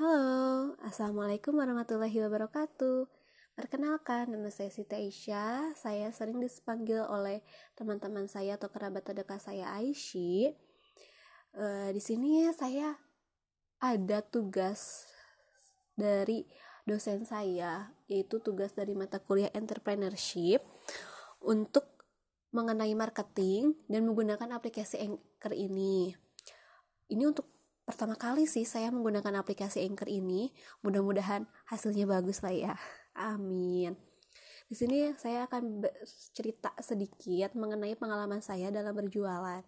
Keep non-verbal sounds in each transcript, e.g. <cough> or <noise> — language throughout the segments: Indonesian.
Halo, Assalamualaikum warahmatullahi wabarakatuh. Perkenalkan, nama saya Siti Aisyah. Saya sering dipanggil oleh teman-teman saya atau kerabat terdekat saya Aishi e, Di sini saya ada tugas dari dosen saya Yaitu tugas dari mata kuliah entrepreneurship Untuk mengenai marketing dan menggunakan aplikasi Anchor ini. Ini untuk pertama kali sih saya menggunakan aplikasi Anchor ini. Mudah-mudahan hasilnya bagus lah ya. <laughs> Amin. Di sini saya akan cerita sedikit mengenai pengalaman saya dalam berjualan.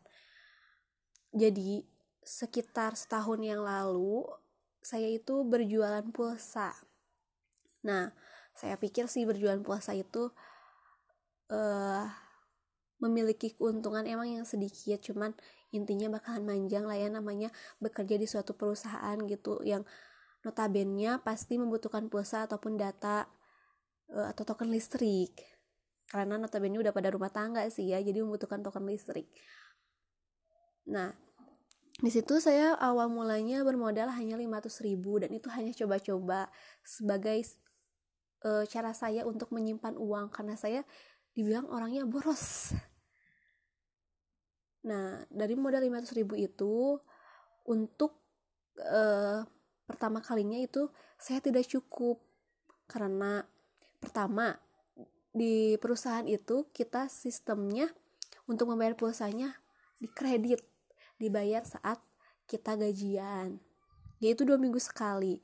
Jadi, sekitar setahun yang lalu saya itu berjualan pulsa. Nah, saya pikir sih berjualan pulsa itu uh, memiliki keuntungan emang yang sedikit, cuman intinya bakalan manjang lah ya namanya bekerja di suatu perusahaan gitu yang notabene pasti membutuhkan pulsa ataupun data uh, atau token listrik. Karena notabene udah pada rumah tangga sih ya jadi membutuhkan token listrik. Nah di situ saya awal mulanya bermodal hanya 500 ribu dan itu hanya coba-coba sebagai uh, cara saya untuk menyimpan uang. Karena saya dibilang orangnya boros Nah, dari modal 500 ribu itu untuk uh, pertama kalinya itu saya tidak cukup. Karena pertama di perusahaan itu kita sistemnya untuk membayar pulsanya di kredit dibayar saat kita gajian. Yaitu dua minggu sekali.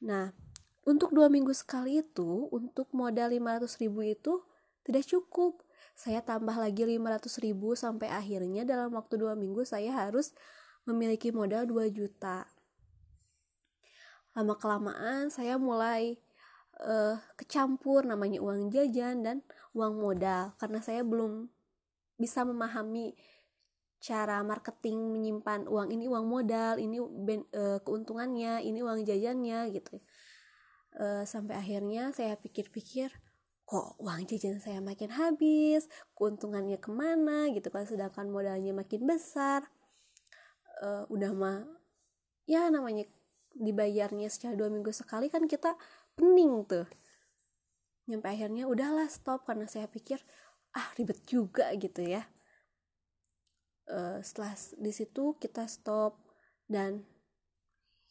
Nah untuk dua minggu sekali itu untuk modal 500 ribu itu tidak cukup saya tambah lagi 500 ribu sampai akhirnya dalam waktu dua minggu saya harus memiliki modal 2 juta. Lama kelamaan saya mulai uh, kecampur namanya uang jajan dan uang modal karena saya belum bisa memahami cara marketing menyimpan uang ini uang modal ini ben, uh, keuntungannya ini uang jajannya gitu. Uh, sampai akhirnya saya pikir-pikir kok uang jajan saya makin habis keuntungannya ke mana gitu kan sedangkan modalnya makin besar. Uh, udah mah ya namanya dibayarnya secara dua minggu sekali kan kita pening tuh. Nyampe akhirnya udahlah stop karena saya pikir ah ribet juga gitu ya. Uh, setelah di situ kita stop dan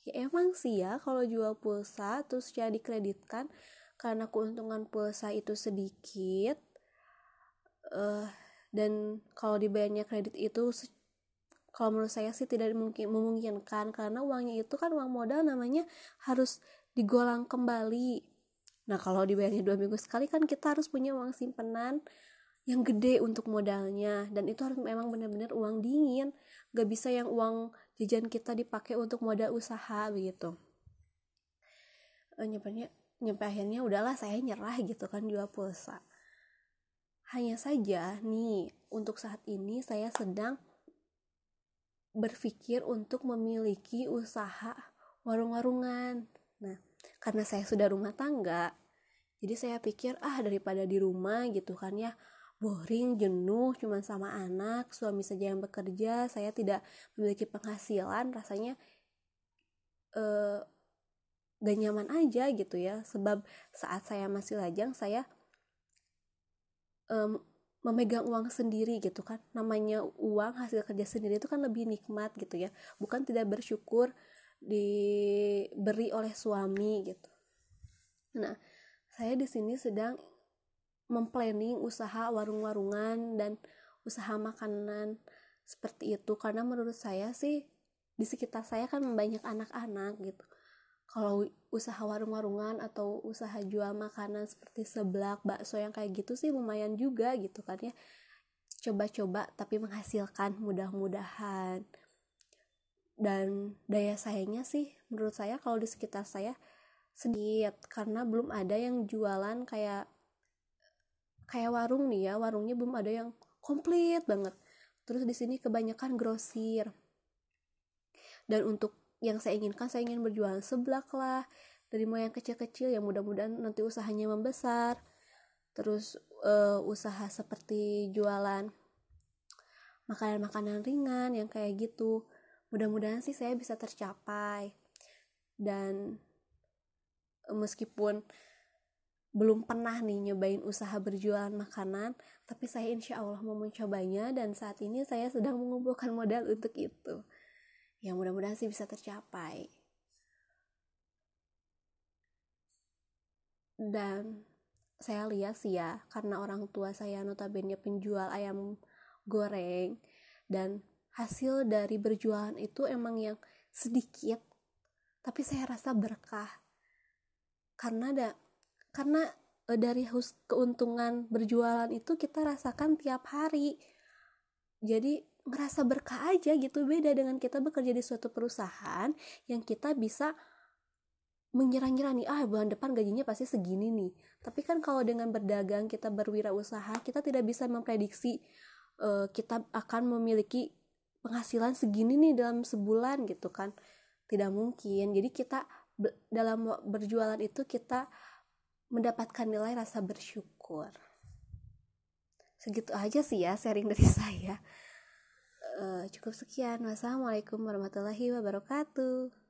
ya emang sih ya kalau jual pulsa terus secara dikreditkan karena keuntungan pulsa itu sedikit uh, dan kalau dibayarnya kredit itu kalau menurut saya sih tidak mungkin memungkinkan karena uangnya itu kan uang modal namanya harus digolang kembali. Nah kalau dibayarnya dua minggu sekali kan kita harus punya uang simpenan yang gede untuk modalnya dan itu harus memang benar-benar uang dingin. Gak bisa yang uang jajan kita dipakai untuk modal usaha begitu. Uh, nyampe akhirnya udahlah saya nyerah gitu kan jual pulsa. Hanya saja nih untuk saat ini saya sedang berpikir untuk memiliki usaha warung-warungan. Nah karena saya sudah rumah tangga jadi saya pikir ah daripada di rumah gitu kan ya boring, jenuh, cuma sama anak, suami saja yang bekerja, saya tidak memiliki penghasilan, rasanya eh, gak nyaman aja gitu ya. Sebab saat saya masih lajang saya um, memegang uang sendiri gitu kan. Namanya uang hasil kerja sendiri itu kan lebih nikmat gitu ya. Bukan tidak bersyukur diberi oleh suami gitu. Nah saya di sini sedang memplanning usaha warung-warungan dan usaha makanan seperti itu. Karena menurut saya sih di sekitar saya kan banyak anak-anak gitu kalau usaha warung-warungan atau usaha jual makanan seperti seblak, bakso yang kayak gitu sih lumayan juga gitu kan ya. Coba-coba tapi menghasilkan mudah-mudahan. Dan daya sayangnya sih menurut saya kalau di sekitar saya sedikit karena belum ada yang jualan kayak kayak warung nih ya, warungnya belum ada yang komplit banget. Terus di sini kebanyakan grosir. Dan untuk yang saya inginkan saya ingin berjualan seblak lah. Dari mulai yang kecil-kecil yang mudah-mudahan nanti usahanya membesar. Terus uh, usaha seperti jualan makanan-makanan ringan yang kayak gitu. Mudah-mudahan sih saya bisa tercapai. Dan meskipun belum pernah nih nyobain usaha berjualan makanan tapi saya insya Allah mau mencobanya dan saat ini saya sedang mengumpulkan modal untuk itu yang mudah-mudahan sih bisa tercapai. Dan saya lihat sih ya karena orang tua saya notabene penjual ayam goreng dan hasil dari berjualan itu emang yang sedikit tapi saya rasa berkah. Karena ada karena e, dari keuntungan berjualan itu kita rasakan tiap hari. Jadi merasa berkah aja gitu. Beda dengan kita bekerja di suatu perusahaan yang kita bisa mengira-ngira nih ah bulan depan gajinya pasti segini nih. Tapi kan kalau dengan berdagang kita berwirausaha kita tidak bisa memprediksi uh, kita akan memiliki penghasilan segini nih dalam sebulan gitu kan. Tidak mungkin. Jadi kita dalam berjualan itu kita mendapatkan nilai rasa bersyukur. Segitu aja sih ya sharing dari <laughs> saya uh, cukup sekian. Wassalamualaikum warahmatullahi wabarakatuh